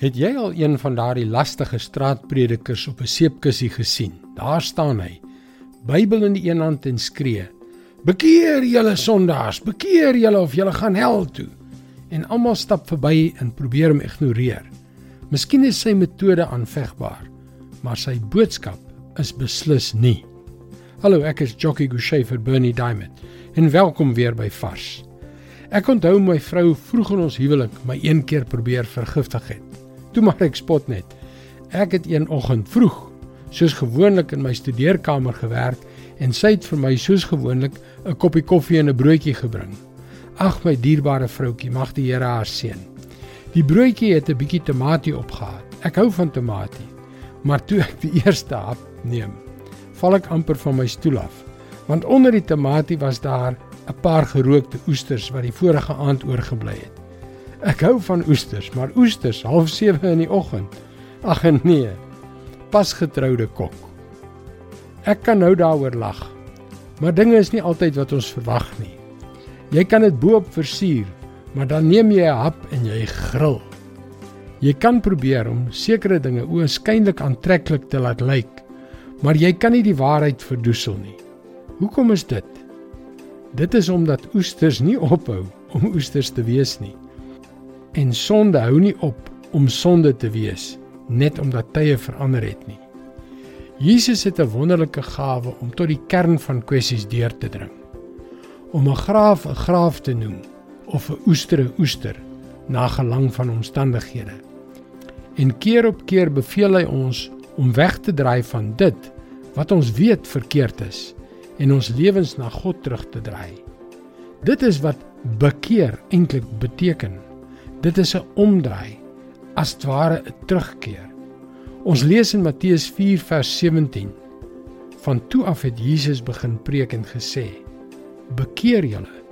Het jy al een van daardie lastige straatpredikers op 'n seepkussie gesien? Daar staan hy, Bybel in die een hand en skree: "Bekeer julle sondaars, bekeer julle of julle gaan hel toe." En almal stap verby en probeer hom ignoreer. Miskien is sy metode aanvegbaar, maar sy boodskap is beslis nie. Hallo, ek is Jockey Gouchee vir Bernie Diamond en welkom weer by Vars. Ek onthou my vrou vroeg in ons huwelik my een keer probeer vergiftig het. Toe maar ek spot net. Ek het een oggend vroeg, soos gewoonlik in my studeerkamer gewerk en sy het vir my soos gewoonlik 'n koppie koffie en 'n broodjie gebring. Ag my dierbare vroutjie, mag die Here haar seën. Die broodjie het 'n bietjie tamatie opgehad. Ek hou van tamatie. Maar toe ek die eerste hap neem, val ek amper van my stoel af, want onder die tamatie was daar 'n paar gerookte oesters wat die vorige aand oorgebly het. Ek hou van oesters, maar oesters half 7 in die oggend. Ag nee. Pasgetroude kok. Ek kan nou daaroor lag. Maar dinge is nie altyd wat ons verwag nie. Jy kan dit boop versier, maar dan neem jy 'n hap en jy grill. Jy kan probeer om sekere dinge oënskynlik aantreklik te laat lyk, maar jy kan nie die waarheid verdoesel nie. Hoekom is dit? Dit is omdat oesters nie ophou om oesters te wees nie. En sonde hou nie op om sonde te wees net omdat tye verander het nie. Jesus het 'n wonderlike gawe om tot die kern van kwessies deur te dring. Om 'n graaf 'n graaf te noem of 'n oester 'n oester na gelang van omstandighede. En keer op keer beveel hy ons om weg te draai van dit wat ons weet verkeerd is en ons lewens na God terug te draai. Dit is wat bekeer eintlik beteken. Dit is 'n omdraai, as ware 'n terugkeer. Ons lees in Matteus 4 vers 17. Van toe af het Jesus begin preek en gesê: Bekeer julle,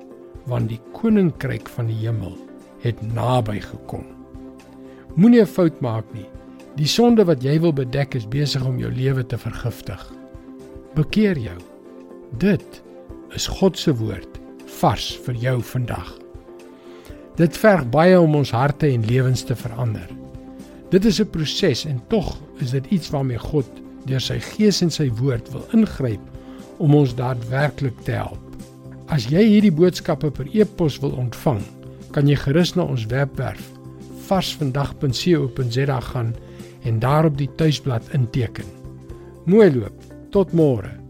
want die koninkryk van die hemel het naby gekom. Moenie 'n fout maak nie. Die sonde wat jy wil bedek is besig om jou lewe te vergiftig. Bekeer jou. Dit is God se woord vars vir jou vandag. Dit verg baie om ons harte en lewens te verander. Dit is 'n proses en tog is dit iets waarmee God deur sy gees en sy woord wil ingryp om ons daadwerklik te help. As jy hierdie boodskappe per e-pos wil ontvang, kan jy gerus na ons webwerf varsvandag.co.za gaan en daarop die tuisblad inteken. Mooi loop. Tot môre.